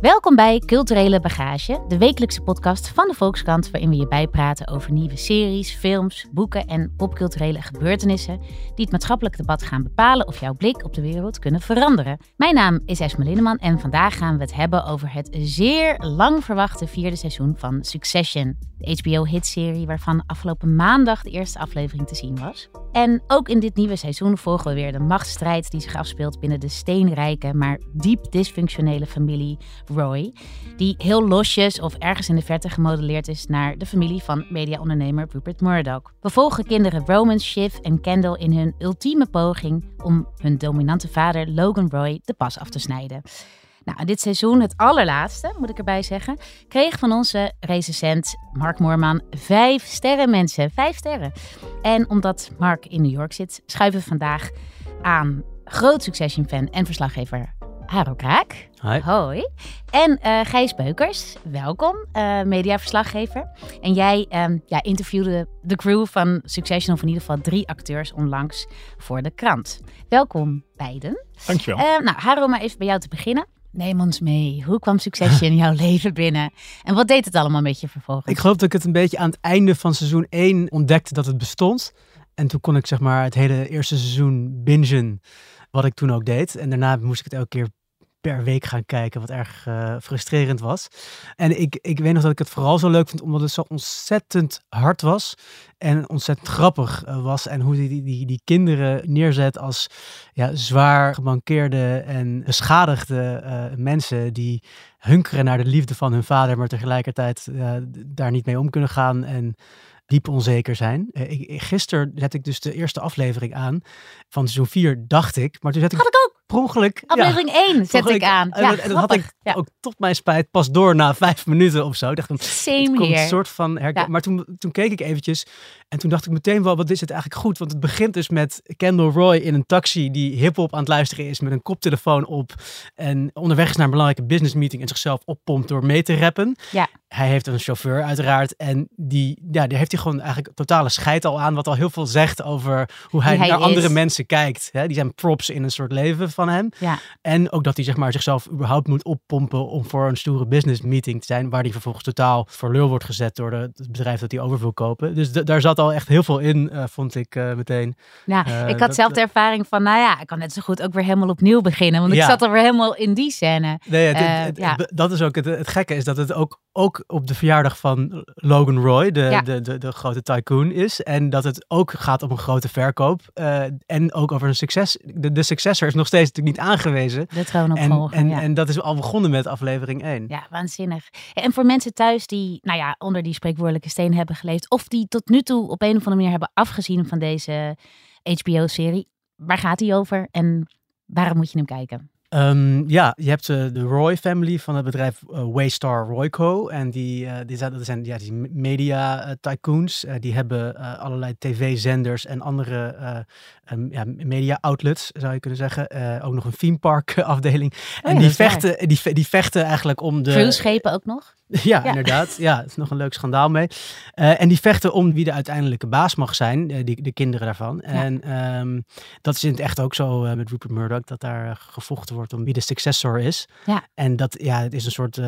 Welkom bij Culturele Bagage, de wekelijkse podcast van de Volkskrant, waarin we je bijpraten over nieuwe series, films, boeken en popculturele gebeurtenissen die het maatschappelijk debat gaan bepalen of jouw blik op de wereld kunnen veranderen. Mijn naam is Esme Linneman en vandaag gaan we het hebben over het zeer lang verwachte vierde seizoen van Succession, de HBO-hitserie waarvan afgelopen maandag de eerste aflevering te zien was. En ook in dit nieuwe seizoen volgen we weer de machtsstrijd die zich afspeelt binnen de steenrijke, maar diep dysfunctionele familie Roy, die heel losjes of ergens in de verte gemodelleerd is naar de familie van mediaondernemer Rupert Murdoch. We volgen kinderen Roman, Shiv en Kendall in hun ultieme poging om hun dominante vader Logan Roy de pas af te snijden. Nou, dit seizoen, het allerlaatste, moet ik erbij zeggen, kreeg van onze recensent Mark Moorman vijf sterren, mensen. Vijf sterren. En omdat Mark in New York zit, schuiven we vandaag aan groot Succession-fan en verslaggever Haro Kraak. Hi. Hoi. En uh, Gijs Beukers, welkom, uh, mediaverslaggever. En jij um, ja, interviewde de crew van Succession, of in ieder geval drie acteurs onlangs voor de krant. Welkom beiden. Dankjewel. Uh, nou, Haro, maar even bij jou te beginnen. Neem ons mee. Hoe kwam Succession in jouw leven binnen? En wat deed het allemaal met je vervolgens? Ik geloof dat ik het een beetje aan het einde van seizoen 1 ontdekte dat het bestond. En toen kon ik zeg maar het hele eerste seizoen bingen, wat ik toen ook deed. En daarna moest ik het elke keer per week gaan kijken, wat erg uh, frustrerend was. En ik, ik weet nog dat ik het vooral zo leuk vond, omdat het zo ontzettend hard was en ontzettend grappig uh, was. En hoe die, die, die kinderen neerzet als ja, zwaar gemankeerde en beschadigde uh, mensen die hunkeren naar de liefde van hun vader, maar tegelijkertijd daar niet mee om kunnen gaan en diep onzeker zijn. Uh, ik, gisteren zet ik dus de eerste aflevering aan van seizoen 4, dacht ik. Maar toen zet ik... Had ik ook. Per ongeluk. Aflevering ja, 1 zet ik aan. En, Ja, dat- en dat had ik ja. ook tot mijn spijt pas door na vijf minuten of zo. Ik dacht, Same het komt een soort van herken-. Maar toen, toen keek ik eventjes en toen dacht ik meteen wel, wat is het eigenlijk goed? Want het begint dus met Kendall Roy in een taxi die hip-hop aan het luisteren is met een koptelefoon op en onderweg is naar een belangrijke business meeting en zichzelf oppompt door mee te rappen. Ja. Hij heeft een chauffeur uiteraard en die, ja, die heeft hij gewoon eigenlijk totale scheid al aan, wat al heel veel zegt over hoe hij, naar andere mensen kijkt. Hè? Die zijn props in een soort leven van hem. Ja. En ook dat hij zeg maar, zichzelf überhaupt moet oppompen om voor een stoere business meeting te zijn, waar hij vervolgens totaal voor lul wordt gezet door de, het bedrijf dat hij over wil kopen. Dus daar zat al echt heel veel in, eh, vond ik eh, meteen. Ja, Eh, ik had dat- zelf de ervaring van, nou ja, ik kan net zo goed ook weer helemaal opnieuw beginnen. Want ik zat er weer helemaal in die scène. Nee, het, het- ja. het- dat is ook het, het gekke, is dat het ook, ook op de verjaardag van Logan Roy, de, Ja. de, de, de grote tycoon, is. En dat het ook gaat om een grote verkoop. en ook over een succes. De, de successor is nog steeds natuurlijk niet aangewezen. De En, troonopvolger, en, ja. en dat is al begonnen met aflevering 1. Ja, waanzinnig. En voor mensen thuis die, nou ja, onder die spreekwoordelijke steen hebben geleefd, of die tot nu toe op een of andere manier hebben afgezien van deze HBO-serie, waar gaat die over en waarom moet je hem kijken? Ehm, ja, je hebt eh, de Roy family van het bedrijf eh, Waystar Royco. En die, eh, die, zijn, dat zijn ja, die media tycoons. Die hebben allerlei tv-zenders en andere eh, ehm, ja, media outlets, zou je kunnen zeggen. Eh, ook nog een theme park afdeling. ja, en die waar. vechten, die, die vechten eigenlijk om de... Cruiseschepen ook nog? Ja, Ja. inderdaad. Ja, er is nog een leuk schandaal mee. Eh, en die vechten om wie de uiteindelijke baas mag zijn, eh, die, de kinderen daarvan. En ehm, dat is in het echt ook zo met Rupert Murdoch, dat daar gevochten wordt om wie de successor is. Ja. En dat ja, het is een soort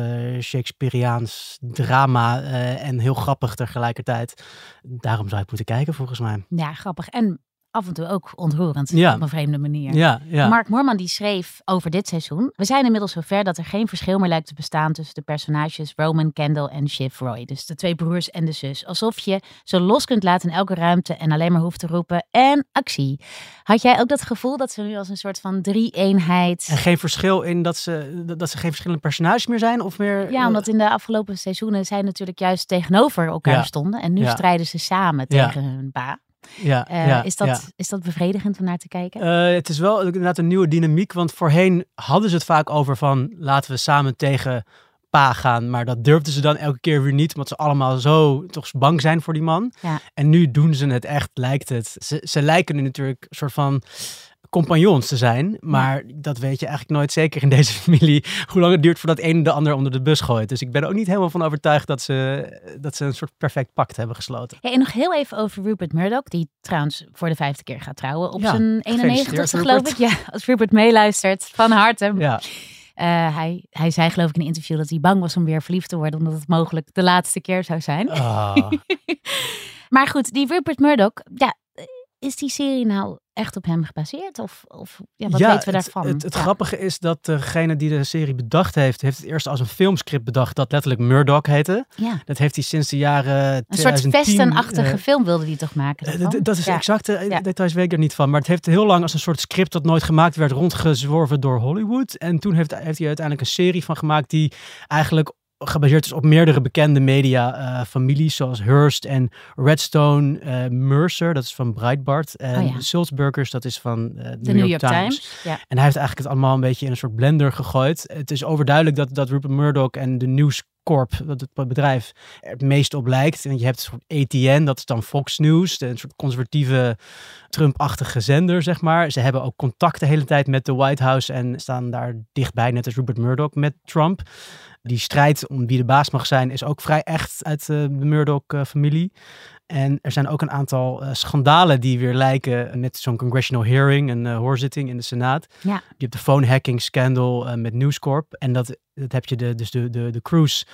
Shakespeareaans drama en heel grappig tegelijkertijd. Daarom zou je het moeten kijken, volgens mij. Ja, grappig. En af en toe ook ontroerend Ja. op een vreemde manier. Ja, ja. Mark Moorman die schreef over dit seizoen. We zijn inmiddels zover dat er geen verschil meer lijkt te bestaan tussen de personages Roman, Kendall en Shiv Roy. Dus de twee broers en de zus. Alsof je ze los kunt laten in elke ruimte en alleen maar hoeft te roepen en actie. Had jij ook dat gevoel dat ze nu als een soort van drie-eenheid... En geen verschil in dat ze, dat ze geen verschillende personages meer zijn? Of meer, Ja, omdat in de afgelopen seizoenen zij natuurlijk juist tegenover elkaar stonden. En nu strijden ze samen tegen hun ba. Ja, Eh, ja, is, dat, ja. is dat bevredigend om naar te kijken? Eh, het is wel inderdaad een nieuwe dynamiek, want voorheen hadden ze het vaak over van laten we samen tegen pa gaan, maar dat durfden ze dan elke keer weer niet, omdat ze allemaal zo toch bang zijn voor die man. Ja. En nu doen ze het echt, lijkt het. Ze, ze lijken nu natuurlijk een soort van compagnons te zijn. Maar dat weet je eigenlijk nooit zeker in deze familie. Hoe lang het duurt voordat een de ander onder de bus gooit. Dus ik ben er ook niet helemaal van overtuigd dat ze, dat ze een soort perfect pact hebben gesloten. Ja, en nog heel even over Rupert Murdoch, die trouwens voor de vijfde keer gaat trouwen op Ja, zijn 91ste gefeliciteerd, geloof ik. Ja, als Rupert meeluistert, van harte. Ja, Eh, hij, hij zei geloof ik in een interview dat hij bang was om weer verliefd te worden, omdat het mogelijk de laatste keer zou zijn. Ah. Maar goed, die Rupert Murdoch, ja, is die serie nou echt op hem gebaseerd? Of, of ja, wat Ja, weten we het- daarvan? Het, het Ja. grappige is dat degene die de serie bedacht heeft, heeft het eerst als een filmscript bedacht dat letterlijk Murdoch heette. Ja, Dat heeft hij sinds de jaren een soort 2010, Vesten-achtige eh, film wilde hij toch maken? Eh, daarvan? d- Dat is exacte eh, Ja. details weet ik er niet van. Maar het heeft heel lang als een soort script dat nooit gemaakt werd rondgezworven door Hollywood. En toen heeft, heeft hij uiteindelijk een serie van gemaakt die eigenlijk gebaseerd is op meerdere bekende media-families zoals Hearst en Redstone, eh, Mercer, dat is van Breitbart. En Oh ja. Sulzbergers, dat is van eh, De New York Times. Ja. en hij heeft eigenlijk het allemaal een beetje in een soort blender gegooid. Het is overduidelijk dat, dat Rupert Murdoch en de News Corp, dat het bedrijf, er het meest op lijkt. En je hebt een soort ATN, dat is dan Fox News, een soort conservatieve Trump-achtige zender, zeg maar. Ze hebben ook contact de hele tijd met de White House en staan daar dichtbij, net als Rupert Murdoch met Trump. Die strijd om wie de baas mag zijn is ook vrij echt uit eh, de Murdoch-familie. En er zijn ook een aantal eh, schandalen die weer lijken met zo'n congressional hearing, een eh, hoorzitting in de Senaat. Ja. Je hebt de phone hacking scandal met News Corp. En dat, dat heb je de, dus de, de, de cruise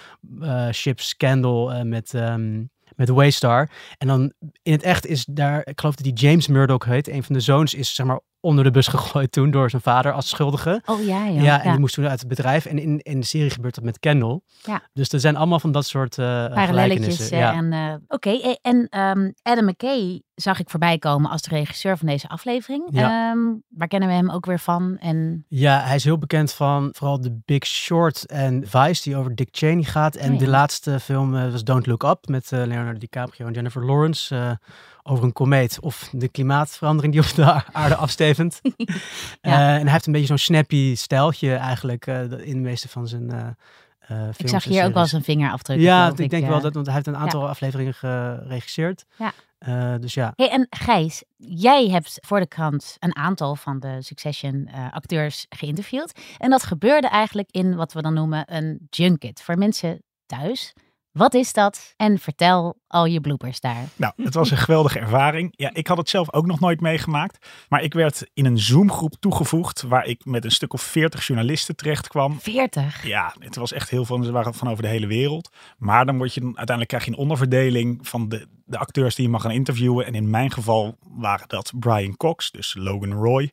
ship scandal met, ehm met Waystar. En dan in het echt is daar, ik geloof dat die James Murdoch heet, een van de zoons, is zeg maar onder de bus gegooid toen door zijn vader als schuldige. Oh ja, ja. Ja, en die moest toen uit het bedrijf. En in, in de serie gebeurt dat met Kendall. Ja. Dus er zijn allemaal van dat soort eh Parallelletjes. Ja. En, eh, Oké, eh, en ehm, Adam McKay zag ik voorbij komen als de regisseur van deze aflevering. Ja. Ehm, waar kennen we hem ook weer van? En Ja, hij is heel bekend van vooral The Big Short en Vice, die over Dick Cheney gaat. En Oh ja. de laatste film eh, was Don't Look Up met Leonardo DiCaprio en Jennifer Lawrence. Over een komeet of de klimaatverandering die op de aarde afstevend. Ja. Eh, en hij heeft een beetje zo'n snappy stijltje eigenlijk eh, in de meeste van zijn eh, films ik zag hier ook wel zijn vingerafdruk. Ja, ik denk wel dat, want hij heeft een aantal afleveringen geregisseerd. Ja. Dus ja. Hey, en Gijs, jij hebt voor de krant een aantal van de Succession acteurs geïnterviewd. En dat gebeurde eigenlijk in wat we dan noemen een junket. Voor mensen thuis. Wat is dat? En vertel al je bloopers daar. Nou, het was een geweldige ervaring. Ja, ik had het zelf ook nog nooit meegemaakt. Maar ik werd in een Zoom-groep toegevoegd waar ik met een stuk of veertig journalisten terecht kwam. 40. Ja, het was echt heel veel. Ze waren van over de hele wereld. Maar dan word je uiteindelijk krijg je een onderverdeling van de, de acteurs die je mag gaan interviewen. En in mijn geval waren dat Brian Cox, dus Logan Roy,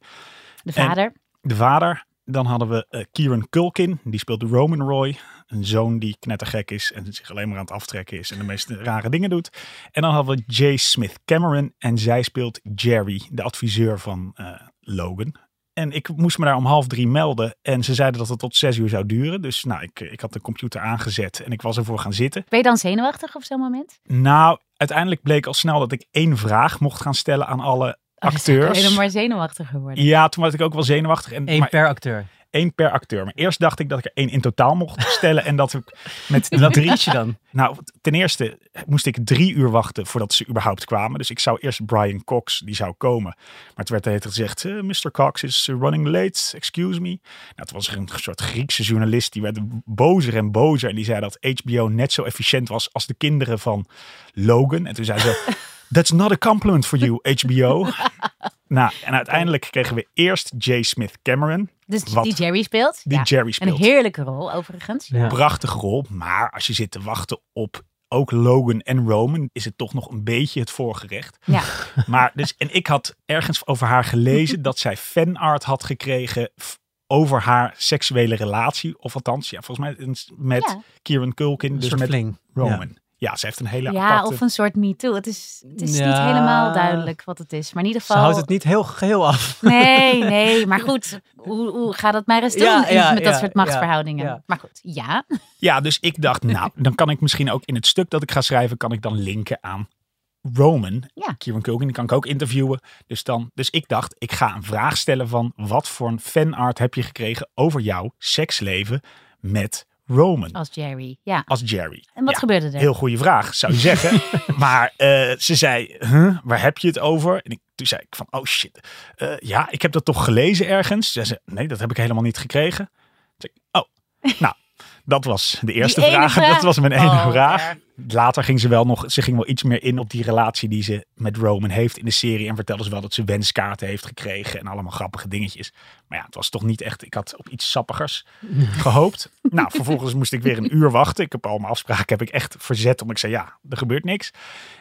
De En- vader. de vader. Dan hadden we eh, Kieran Culkin, die speelt Roman Roy. Een zoon die knettergek is en zich alleen maar aan het aftrekken is en de meest rare dingen doet. En dan hadden we Jay Smith Cameron en zij speelt Jerry, de adviseur van eh, Logan. En ik moest me daar om half drie melden en ze zeiden dat het tot zes uur zou duren. Dus nou, ik, ik had de computer aangezet en ik was ervoor gaan zitten. Ben je dan zenuwachtig op zo'n moment? Nou, uiteindelijk bleek al snel dat ik één vraag mocht gaan stellen aan alle Oh, acteurs. alleen maar zenuwachtiger worden. Ja, toen was ik ook wel zenuwachtig. En, Eén maar- per acteur. Één per acteur. Maar eerst dacht ik dat ik er één in totaal mocht stellen. en dat ik met Wat drie. kies je dan? Nou, ten eerste moest ik drie uur wachten voordat ze überhaupt kwamen. Dus ik zou eerst Brian Cox, die zou komen. Maar het werd tijd gezegd, eh, Mr. Cox is running late, excuse me. Nou, toen was een soort Griekse journalist, die werd bozer en bozer. En die zei dat HBO net zo efficiënt was als de kinderen van Logan. En toen zei ze, that's not a compliment for you, HBO. Nou, en uiteindelijk kregen we eerst J. Smith Cameron, Dus Wat? die Jerry speelt. die Ja. Jerry Een speelt. heerlijke rol overigens. Ja. prachtige rol. Maar als je zit te wachten op ook Logan en Roman, is het toch nog een beetje het voorgerecht. Ja. Maar dus, en ik had ergens over haar gelezen dat zij fanart had gekregen over haar seksuele relatie. Of althans, ja, volgens mij een- met Ja. Kieran Culkin, Een dus soort met fling. Roman. Ja. Ze heeft een hele Ja, aparte... of een soort me too. Het is, het is niet Ja. helemaal duidelijk wat het is. Maar in ieder Ze geval... houdt het niet heel geheel af. Nee, nee. Maar goed, hoe, hoe gaat dat maar eens doen Ja, ja, met dat ja, soort machtsverhoudingen? ja, ja. Maar goed, ja. Ja, dus ik dacht, nou, dan kan ik misschien ook in het stuk dat ik ga schrijven, kan ik dan linken aan Roman. Ja. Kieran Culkin, die kan ik ook interviewen. Dus, dan, dus ik dacht, ik ga een vraag stellen van wat voor een fanart heb je gekregen over jouw seksleven met Roman Als Jerry, ja. als Jerry. En wat Ja, gebeurde er? Heel goede vraag, zou je zeggen. maar eh, ze zei, huh, waar heb je het over? En ik, toen zei ik van, oh shit. Eh, ja, ik heb dat toch gelezen ergens? Ze zei, nee, dat heb ik helemaal niet gekregen. Toen zei ik, oh, nou, dat was de eerste vraag? Dat was mijn enige Oh, vraag. Later ging ze wel nog, ze ging wel iets meer in op die relatie die ze met Roman heeft in de serie. En vertelde ze wel dat ze wenskaarten heeft gekregen en allemaal grappige dingetjes. Maar ja, het was toch niet echt, ik had op iets sappigers gehoopt. nou, vervolgens moest ik weer een uur wachten. Ik heb al mijn afspraken heb ik echt verzet, omdat ik zei ja, er gebeurt niks.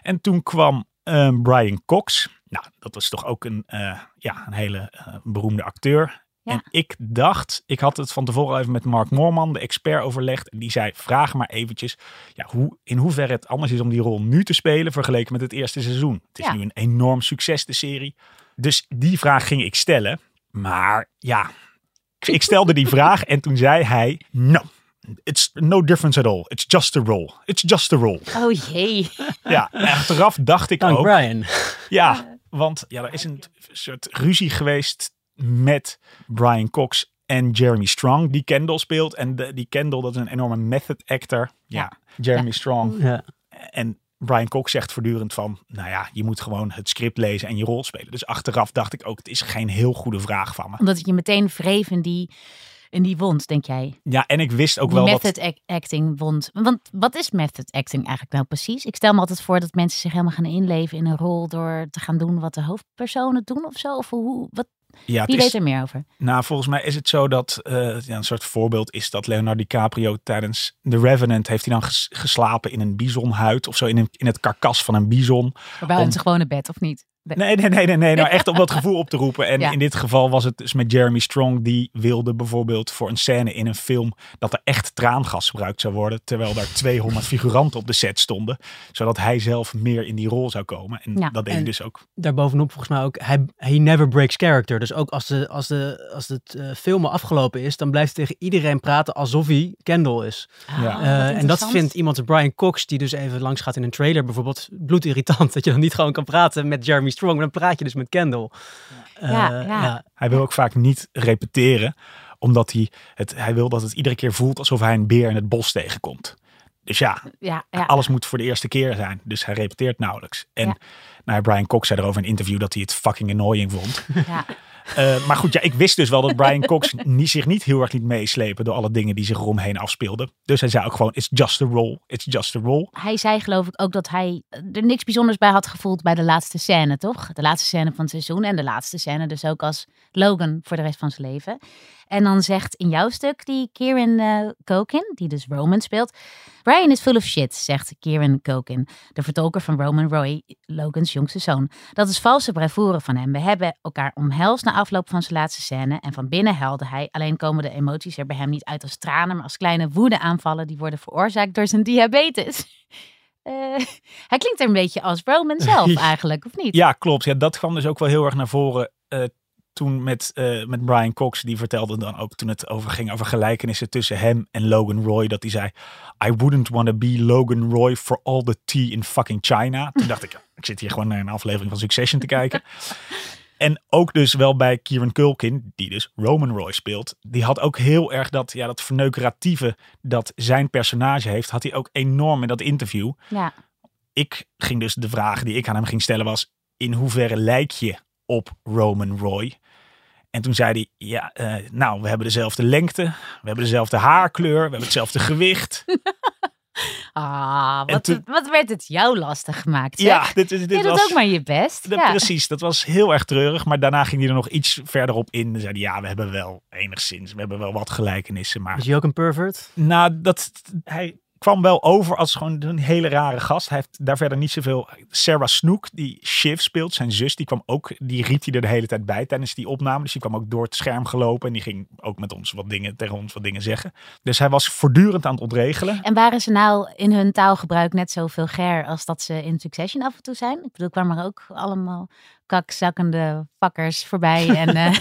En toen kwam eh, Brian Cox. Nou, dat was toch ook een, eh, ja, een hele eh, beroemde acteur. Ja. En ik dacht, ik had het van tevoren even met Mark Moorman, de expert, overlegd. En die zei, vraag maar eventjes ja, hoe, in hoeverre het anders is om die rol nu te spelen vergeleken met het eerste seizoen. Het is Ja. nu een enorm succes, de serie. Dus die vraag ging ik stellen. Maar ja, ik stelde die vraag en toen zei hij, no. It's no difference at all. It's just a role. It's just a role. Oh jee. Ja, achteraf dacht ik Dank ook. Brian. Ja, want ja, er is een soort ruzie geweest met Brian Cox en Jeremy Strong, die Kendall speelt. En de, die Kendall, dat is een enorme method actor. Ja, Ja. Jeremy Ja. Strong. Ja. En Brian Cox zegt voortdurend van, nou ja, je moet gewoon het script lezen en je rol spelen. Dus achteraf dacht ik ook, het is geen heel goede vraag van me. Omdat het je meteen wreef in die, in die wond, denk jij? Ja, en ik wist ook die wel method dat... acting wond. Want wat is method acting eigenlijk nou precies? Ik stel me altijd voor dat mensen zich helemaal gaan inleven in een rol door te gaan doen wat de hoofdpersonen doen of zo. Of hoe, wat, Ja, wie is- weet er meer over? Nou, volgens mij is het zo dat eh, ja, een soort voorbeeld is dat Leonardo DiCaprio tijdens The Revenant heeft hij dan ges- geslapen in een bisonhuid of zo in, een, in het karkas van een bison. Waarbij Om- hun ze gewoon een bed of niet? Nee, nee, nee, nee, nee nou echt om dat gevoel op te roepen. En Ja. in dit geval was het dus met Jeremy Strong, die wilde bijvoorbeeld voor een scène in een film dat er echt traangas gebruikt zou worden, terwijl daar 200 figuranten op de set stonden, zodat hij zelf meer in die rol zou komen. En Ja. dat deed hij dus ook. Daarbovenop volgens mij ook, hij he never breaks character. Dus ook als, de, als, de, als het eh, filmen afgelopen is, dan blijft hij tegen iedereen praten alsof hij Kendall is. Ah, Ja. Eh, en dat vindt iemand als Brian Cox, die dus even langs gaat in een trailer bijvoorbeeld, bloedirritant. Dat je dan niet gewoon kan praten met Jeremy Strong, maar dan praat je dus met Kendall. Eh, Ja, ja. Hij wil ook vaak niet repeteren, omdat hij, het, hij wil dat het iedere keer voelt alsof hij een beer in het bos tegenkomt. Dus ja, Ja, ja. alles moet voor de eerste keer zijn. Dus hij repeteert nauwelijks. En Ja. nou, Brian Cox zei erover in een interview dat hij het fucking annoying vond. ja. Eh, maar goed, ja, ik wist dus wel dat Brian Cox niet, zich niet heel erg liet meeslepen door alle dingen die zich eromheen afspeelden. Dus hij zei ook gewoon, it's just a role, it's just a role. Hij zei geloof ik ook dat hij er niks bijzonders bij had gevoeld bij de laatste scène, toch? De laatste scène van het seizoen en de laatste scène dus ook als Logan voor de rest van zijn leven. En dan zegt in jouw stuk die Kieran Culkin, die dus Roman speelt. Brian is full of shit, zegt Kieran Culkin, de vertolker van Roman Roy, Logans jongste zoon. Dat is valse bravoure van hem. We hebben elkaar omhelst na afloop van zijn laatste scène en van binnen huilde hij. Alleen komen de emoties er bij hem niet uit als tranen, maar als kleine woedeaanvallen die worden veroorzaakt door zijn diabetes. Eh, hij klinkt er een beetje als Roman zelf eigenlijk, of niet? Ja, klopt. Ja, dat kwam dus ook wel heel erg naar voren eh, toen met, eh, met Brian Cox. Die vertelde dan ook toen het over ging over gelijkenissen tussen hem en Logan Roy. Dat hij zei, I wouldn't want to be Logan Roy for all the tea in fucking China. Toen dacht ik, ik zit hier gewoon naar een aflevering van Succession te kijken. En ook dus wel bij Kieran Culkin, die dus Roman Roy speelt. Die had ook heel erg dat, ja, dat verneukeratieve dat zijn personage heeft. Had hij ook enorm in dat interview Ja. ik ging dus de vraag die ik aan hem ging stellen was: in hoeverre lijk je op Roman Roy? En toen zei hij: Ja, eh, nou, we hebben dezelfde lengte, we hebben dezelfde haarkleur, we hebben hetzelfde gewicht. Ah, En wat, toen- wat werd het jou lastig gemaakt, zeg? ja, dit, is dit je doet was. ook maar je best. dat- ja. Precies, dat was heel erg treurig. Maar daarna ging hij er nog iets verder op in. Dan zei hij: Ja, we hebben wel enigszins, we hebben wel wat gelijkenissen. Maar Is hij ook een pervert? Nou, dat, hij kwam wel over als gewoon een hele rare gast. Hij heeft daar verder niet zoveel... Sarah Snook, die Shiv speelt, zijn zus, die kwam ook... Die riep hij er de hele tijd bij tijdens die opname. Dus die kwam ook door het scherm gelopen. En die ging ook met ons wat dingen, tegen ons wat dingen zeggen. Dus hij was voortdurend aan het ontregelen. En waren ze nou in hun taalgebruik net zo vulgair als dat ze in Succession af en toe zijn? Ik bedoel, kwamen er ook allemaal kakzakkende pakkers voorbij. En, eh,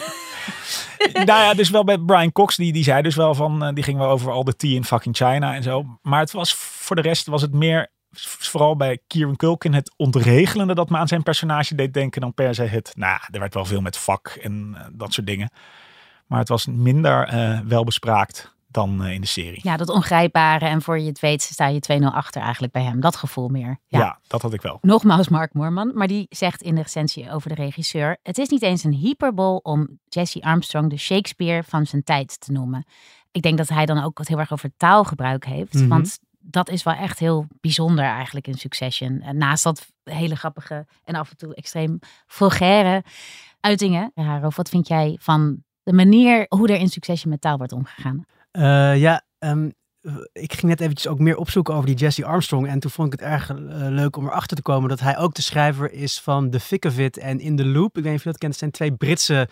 nou ja, dus wel bij Brian Cox, die, die zei dus wel van... eh, Die ging wel over al de tea in fucking China en zo. Maar het was voor de rest was het meer... Vooral bij Kieran Culkin het ontregelende dat me aan zijn personage deed denken dan per se het... Nou, er werd wel veel met vak en eh, dat soort dingen. Maar het was minder eh welbespraakt dan eh, in de serie. Ja, dat ongrijpbare. En voor je het weet sta je 2-0 achter eigenlijk bij hem. Dat gevoel meer. Ja. Ja. dat had ik wel. Nogmaals Mark Moorman, maar die zegt in de recensie over de regisseur: Het is niet eens een hyperbol om Jesse Armstrong de Shakespeare van zijn tijd te noemen. Ik denk dat hij dan ook wat heel erg over taalgebruik heeft. Mhm. Want dat is wel echt heel bijzonder eigenlijk in Succession. Naast dat hele grappige en af en toe extreem vulgaire uitingen. Wat vind jij van de manier hoe er in Succession met taal wordt omgegaan? Eh, ja, ehm, ik ging net eventjes ook meer opzoeken over die Jesse Armstrong. En toen vond ik het erg eh, leuk om erachter te komen dat hij ook de schrijver is van The Thick of It en In the Loop. Ik weet niet of je dat kent. Het zijn twee Britse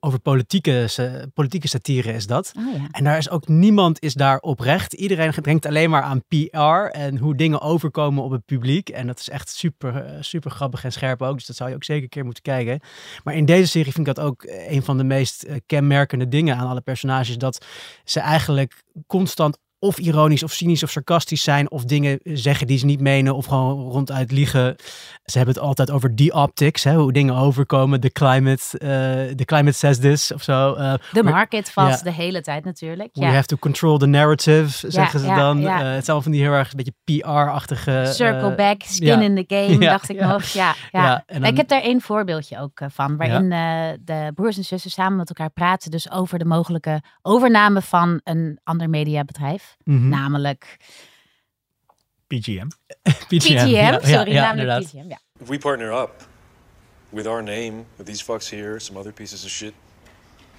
over politieke, politieke satire is dat. Oh ja. En daar is ook niemand is daar oprecht. Iedereen denkt alleen maar aan PR en hoe dingen overkomen op het publiek. En dat is echt super, eh, super grappig en scherp ook. Dus dat zou je ook zeker een keer moeten kijken. Maar in deze serie vind ik dat ook eh, een van de meest kenmerkende dingen aan alle personages. Dat ze eigenlijk constant of ironisch of cynisch of sarcastisch zijn. Of dingen zeggen die ze niet menen of gewoon ronduit liegen. Ze hebben het altijd over die optics, hè, hoe dingen overkomen. The climate, eh, the climate says this of zo. Eh, De market vast de hele tijd natuurlijk. We have to control the narrative, zeggen ze dan. Eh, het allemaal van die heel erg een beetje PR-achtige... Circle back, skin in the game, dacht ik nog. Ja, ja. Dan- Ik heb daar één voorbeeldje ook van, waarin de broers en zussen samen met elkaar praten, dus over de mogelijke overname van een ander mediabedrijf, mhm. namelijk PGM. PGM. Ja, ja, sorry, ja, namelijk inderdaad. PGM. Ja. If we partner up with our name, with these fucks here, some other pieces of shit,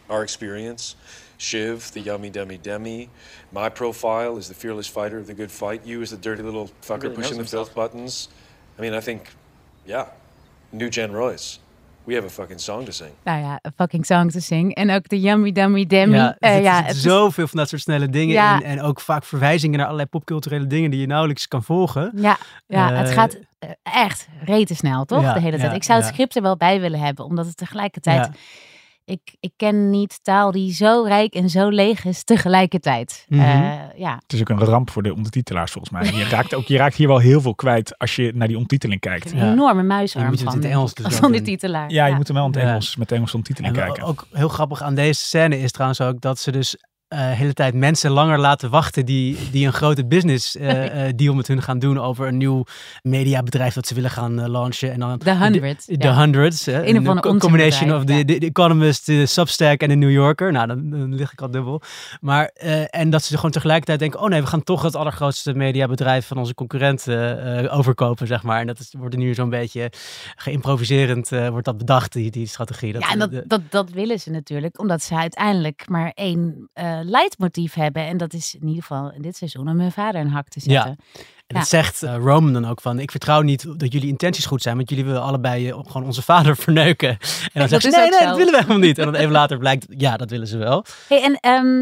our experience, Shiv, the yummy dummy demi, my profile is the fearless fighter of the good fight, you is the dirty little fucker really pushing the knows filth buttons. I mean, I think, yeah, new Gen Royce. We have a fucking song to sing. Nou ja, a fucking song to sing. En ook de Yummy Dummy Demi. Ja, Eh, er ja, het is- zoveel van dat soort snelle dingen Ja. in. En ook vaak verwijzingen naar allerlei popculturele dingen die je nauwelijks kan volgen. Ja, ja het Eh, gaat eh, echt rete snel, toch? Ja, de hele tijd. ja, Ik zou het script er wel bij willen hebben, omdat het tegelijkertijd... Ik, ik ken niet taal die zo rijk en zo leeg is tegelijkertijd. Mhm. Eh, ja, Het is ook een ramp voor de ondertitelaars volgens mij. Je raakt, ook, je raakt hier wel heel veel kwijt als je naar die ondertiteling kijkt. een Ja. enorme Je muisarm moet het van, in het denk Engels dus als wel van de doen. titelaar. Ja, je moet hem wel in het. Engels, met Engelse ondertiteling En kijken. ook heel grappig aan deze scène is trouwens ook dat ze dus de hele tijd mensen langer laten wachten die, die een grote business eh, eh, deal met hun gaan doen over een nieuw mediabedrijf dat ze willen gaan launchen. En dan The Hundred. De hundreds. hè, Een ander co- combination of onzinbedrijf, the, the, the Economist, de Substack en de New Yorker. Nou, dan, dan lig ik al dubbel. Maar, en dat ze gewoon tegelijkertijd denken, oh nee, we gaan toch het allergrootste mediabedrijf van onze concurrenten overkopen, zeg maar. En dat is, wordt er nu zo'n beetje geïmproviserend, wordt dat bedacht, die, die strategie. Dat, Ja, en dat, de- dat, dat willen ze natuurlijk, omdat ze uiteindelijk maar één leidmotief hebben. En dat is in ieder geval in dit seizoen om hun vader een hak te Ja. zetten. En dat zegt eh, Roman dan ook van, ik vertrouw niet dat jullie intenties goed zijn, want jullie willen allebei eh, gewoon onze vader verneuken. En dan zegt ze, nee, nee, zo. dat willen we helemaal niet. En dan even later blijkt, ja, dat willen ze wel. Hey, en ehm,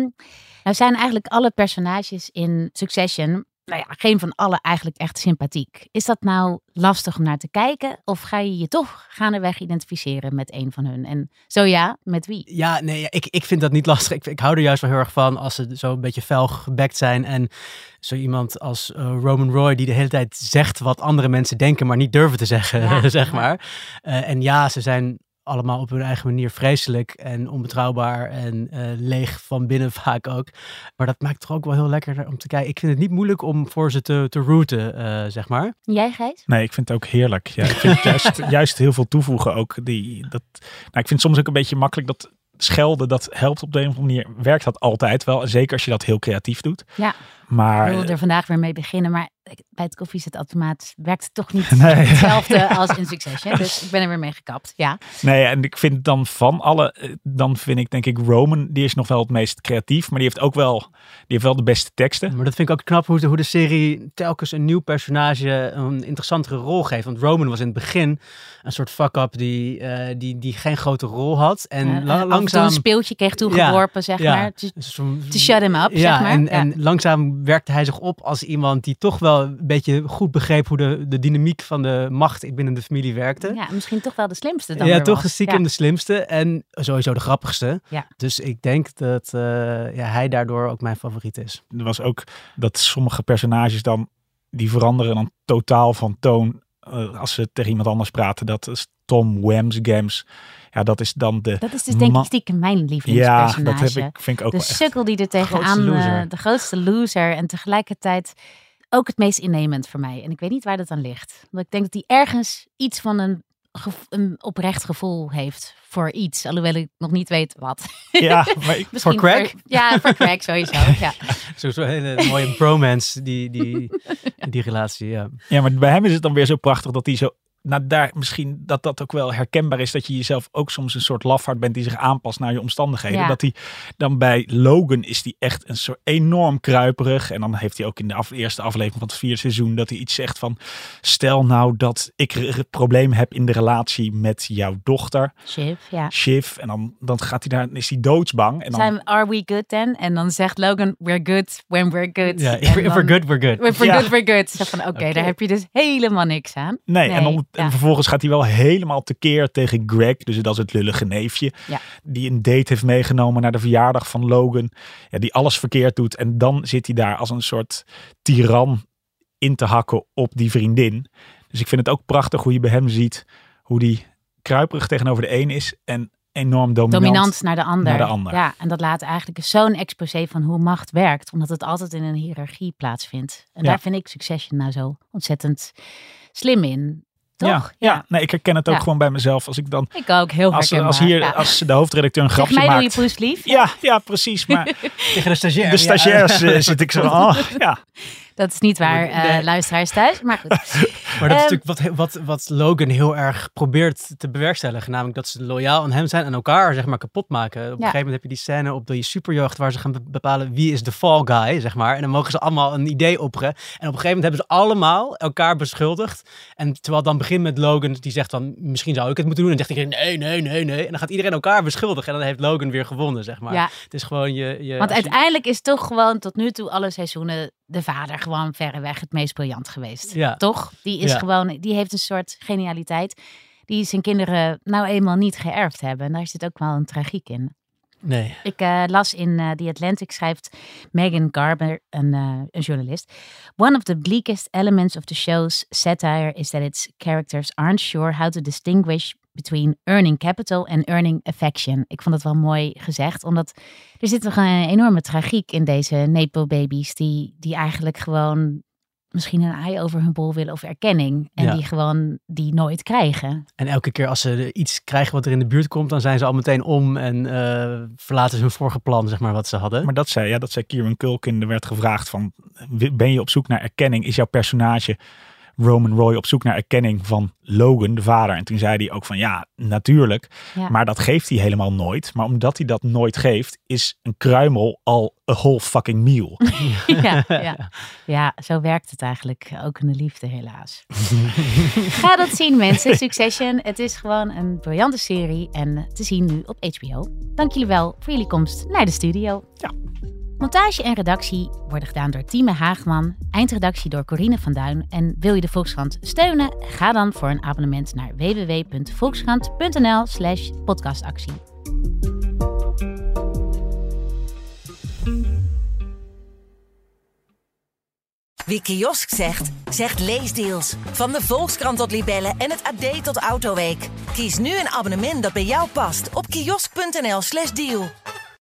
nou zijn eigenlijk alle personages in Succession, nou ja, geen van alle eigenlijk echt sympathiek. Is dat nou lastig om naar te kijken? Of ga je je toch gaandeweg identificeren met een van hun? En zo ja, met wie? Ja, nee, ik, ik vind dat niet lastig. Ik, ik hou er juist wel heel erg van als ze zo een beetje fel gebekt zijn. En zo iemand als eh, Roman Roy, die de hele tijd zegt wat andere mensen denken, maar niet durven te zeggen, Ja, zeg maar. Eh, en ja, ze zijn allemaal op hun eigen manier vreselijk en onbetrouwbaar en eh, leeg van binnen vaak ook. Maar dat maakt toch ook wel heel lekker om te kijken. Ik vind het niet moeilijk om voor ze te, te rooten, eh, zeg maar. Jij, Gijs? Nee, ik vind het ook heerlijk. Ja, ik vind juist, juist heel veel toevoegen ook. Die, dat, nou, ik vind het soms ook een beetje makkelijk dat schelden, dat helpt op de een of andere manier. Werkt dat altijd wel. Zeker als je dat heel creatief doet. Ja. Maar Ik wilde er vandaag weer mee beginnen, maar ik- bij het koffiezetautomaat werkt het toch niet Nee. hetzelfde als in Succession. Dus ik ben er weer mee gekapt. Ja, Nee, en ik vind dan van alle, eh, dan vind ik denk ik Roman, die is nog wel het meest creatief, maar die heeft ook wel, die heeft wel de beste teksten. Maar dat vind ik ook knap hoe de, hoe de serie telkens een nieuw personage een interessantere rol geeft. Want Roman was in het begin een soort fuck-up die, eh, die, die geen grote rol had. En la- af en toe langzaam... een speeltje kreeg toegeworpen, zeg ja. maar. To shut him up, ja, zeg maar. En, Ja. en langzaam werkte hij zich op als iemand die toch wel een beetje goed begreep hoe de, de dynamiek van de macht binnen de familie werkte. Ja, misschien toch wel de slimste dan Ja, weer toch was. stiekem Ja. de slimste en sowieso de grappigste. Ja. Dus ik denk dat eh, ja, hij daardoor ook mijn favoriet is. Er was ook dat sommige personages dan, die veranderen dan totaal van toon eh, als ze tegen iemand anders praten. Dat is Tom Wams Gams. Ja, dat is dan de... Dat is dus denk ik stiekem mijn Ja, lievelingspersonage. dat heb ik, vind ik ook de wel echt. sukkel die er tegenaan, grootste loser. eh, de grootste loser en tegelijkertijd ook het meest innemend voor mij. En ik weet niet waar dat aan ligt. Want ik denk dat hij ergens iets van een, een oprecht gevoel heeft voor iets. Alhoewel ik nog niet weet wat. Ja, maar ik, Misschien crack? ja, voor crack sowieso. Ja. Zo'n zo hele mooie bromance, die, die, die relatie. Ja. Ja, maar bij hem is het dan weer zo prachtig dat hij zo. Nou, daar misschien dat dat ook wel herkenbaar is. Dat je jezelf ook soms een soort lafaard bent die zich aanpast naar je omstandigheden. Ja. Dat hij dan bij Logan is die echt een soort enorm kruiperig. En dan heeft hij ook in de af- eerste aflevering van het vierde seizoen dat hij iets zegt van. Stel nou dat ik een probleem heb in de relatie met jouw dochter, Shiv, ja. Shiv. En dan, dan gaat hij daar, is hij doodsbang. En dan, Zijn are we good then? En dan zegt Logan, we're good when we're good. Ja, if, we're- good, we're good. If we're Ja. good, we're good. Zo van, oké, daar heb je dus helemaal niks aan. Nee, en, en vervolgens gaat hij wel helemaal tekeer tegen Greg. Dus dat is het lullige neefje. Ja. Die een date heeft meegenomen naar de verjaardag van Logan. Ja, die alles verkeerd doet. En dan zit hij daar als een soort tiran in te hakken op die vriendin. Dus ik vind het ook prachtig hoe je bij hem ziet hoe die kruiperig tegenover de een is. En enorm dominant. dominant naar de ander. naar de ander. Ja, en dat laat eigenlijk zo'n exposé van hoe macht werkt, omdat het altijd in een hiërarchie plaatsvindt. En Ja. daar vind ik Succession nou zo ontzettend slim in. Toch? Ja, ja. nee, ik herken het ook Ja. gewoon bij mezelf. Als ik dan, Ik ook, heel als, als hier, ja. als de hoofdredacteur een grapje mij doe je maakt. poeslief. Ja, ja, precies. Maar Tegen de stagiair. de stagiairs eh, zit ik zo. Oh, ja. Dat is niet waar, eh, luisteraars thuis. Maar goed. Maar dat is Ehm, natuurlijk wat, wat, wat Logan heel erg probeert te bewerkstelligen. Namelijk dat ze loyaal aan hem zijn en elkaar zeg maar kapot maken. Op een gegeven moment heb je die scène op die superjeugd waar ze gaan be- bepalen wie is de fall guy, zeg maar. En dan mogen ze allemaal een idee opperen. En op een gegeven moment hebben ze allemaal elkaar beschuldigd. En terwijl dan begint met Logan, die zegt dan misschien zou ik het moeten doen. En dan zegt iedereen nee, nee, nee, nee. En dan gaat iedereen elkaar beschuldigen. En dan heeft Logan weer gewonnen, zeg maar. Ja. Het is gewoon je... je Want je- uiteindelijk is toch gewoon tot nu toe alle seizoenen de vader gewoon verreweg het meest briljant geweest. Ja. Toch? Die is Ja. gewoon, die heeft een soort genialiteit die zijn kinderen nou eenmaal niet geërfd hebben. En daar zit ook wel een tragiek in. Nee. Ik eh, las in eh, The Atlantic, schrijft Megan Garber, een, eh, een journalist. One of the bleakest elements of the show's satire is that its characters aren't sure how to distinguish between earning capital and earning affection. Ik vond het wel mooi gezegd, omdat er zit toch een enorme tragiek in deze Nepo-babies, die, die eigenlijk gewoon misschien een ei over hun bol willen of erkenning. En Ja. die gewoon die nooit krijgen. En elke keer als ze iets krijgen wat er in de buurt komt, dan zijn ze al meteen om en eh, verlaten ze hun vorige plan, zeg maar, wat ze hadden. Maar dat zei, ja, dat zei Kieran Culkin. Er werd gevraagd van, ben je op zoek naar erkenning? Is jouw personage Roman Roy op zoek naar erkenning van Logan, de vader? En toen zei hij ook van, ja, natuurlijk. Ja. Maar dat geeft hij helemaal nooit. Maar omdat hij dat nooit geeft, is een kruimel al a whole fucking meal. ja, ja. ja, zo werkt het eigenlijk ook in de liefde, helaas. Ga dat zien, mensen. Succession. Het is gewoon een briljante serie en te zien nu op HBO. Dank jullie wel voor jullie komst naar de studio. Ja. Montage en redactie worden gedaan door Tieme Haagman, eindredactie door Corine van Duin. En wil je de Volkskrant steunen? Ga dan voor een abonnement naar www.volkskrant.nl/slash podcastactie. Wie kiosk zegt, zegt leesdeals. Van de Volkskrant tot Libellen en het AD tot Autoweek. Kies nu een abonnement dat bij jou past op kiosk.nl/slash deal.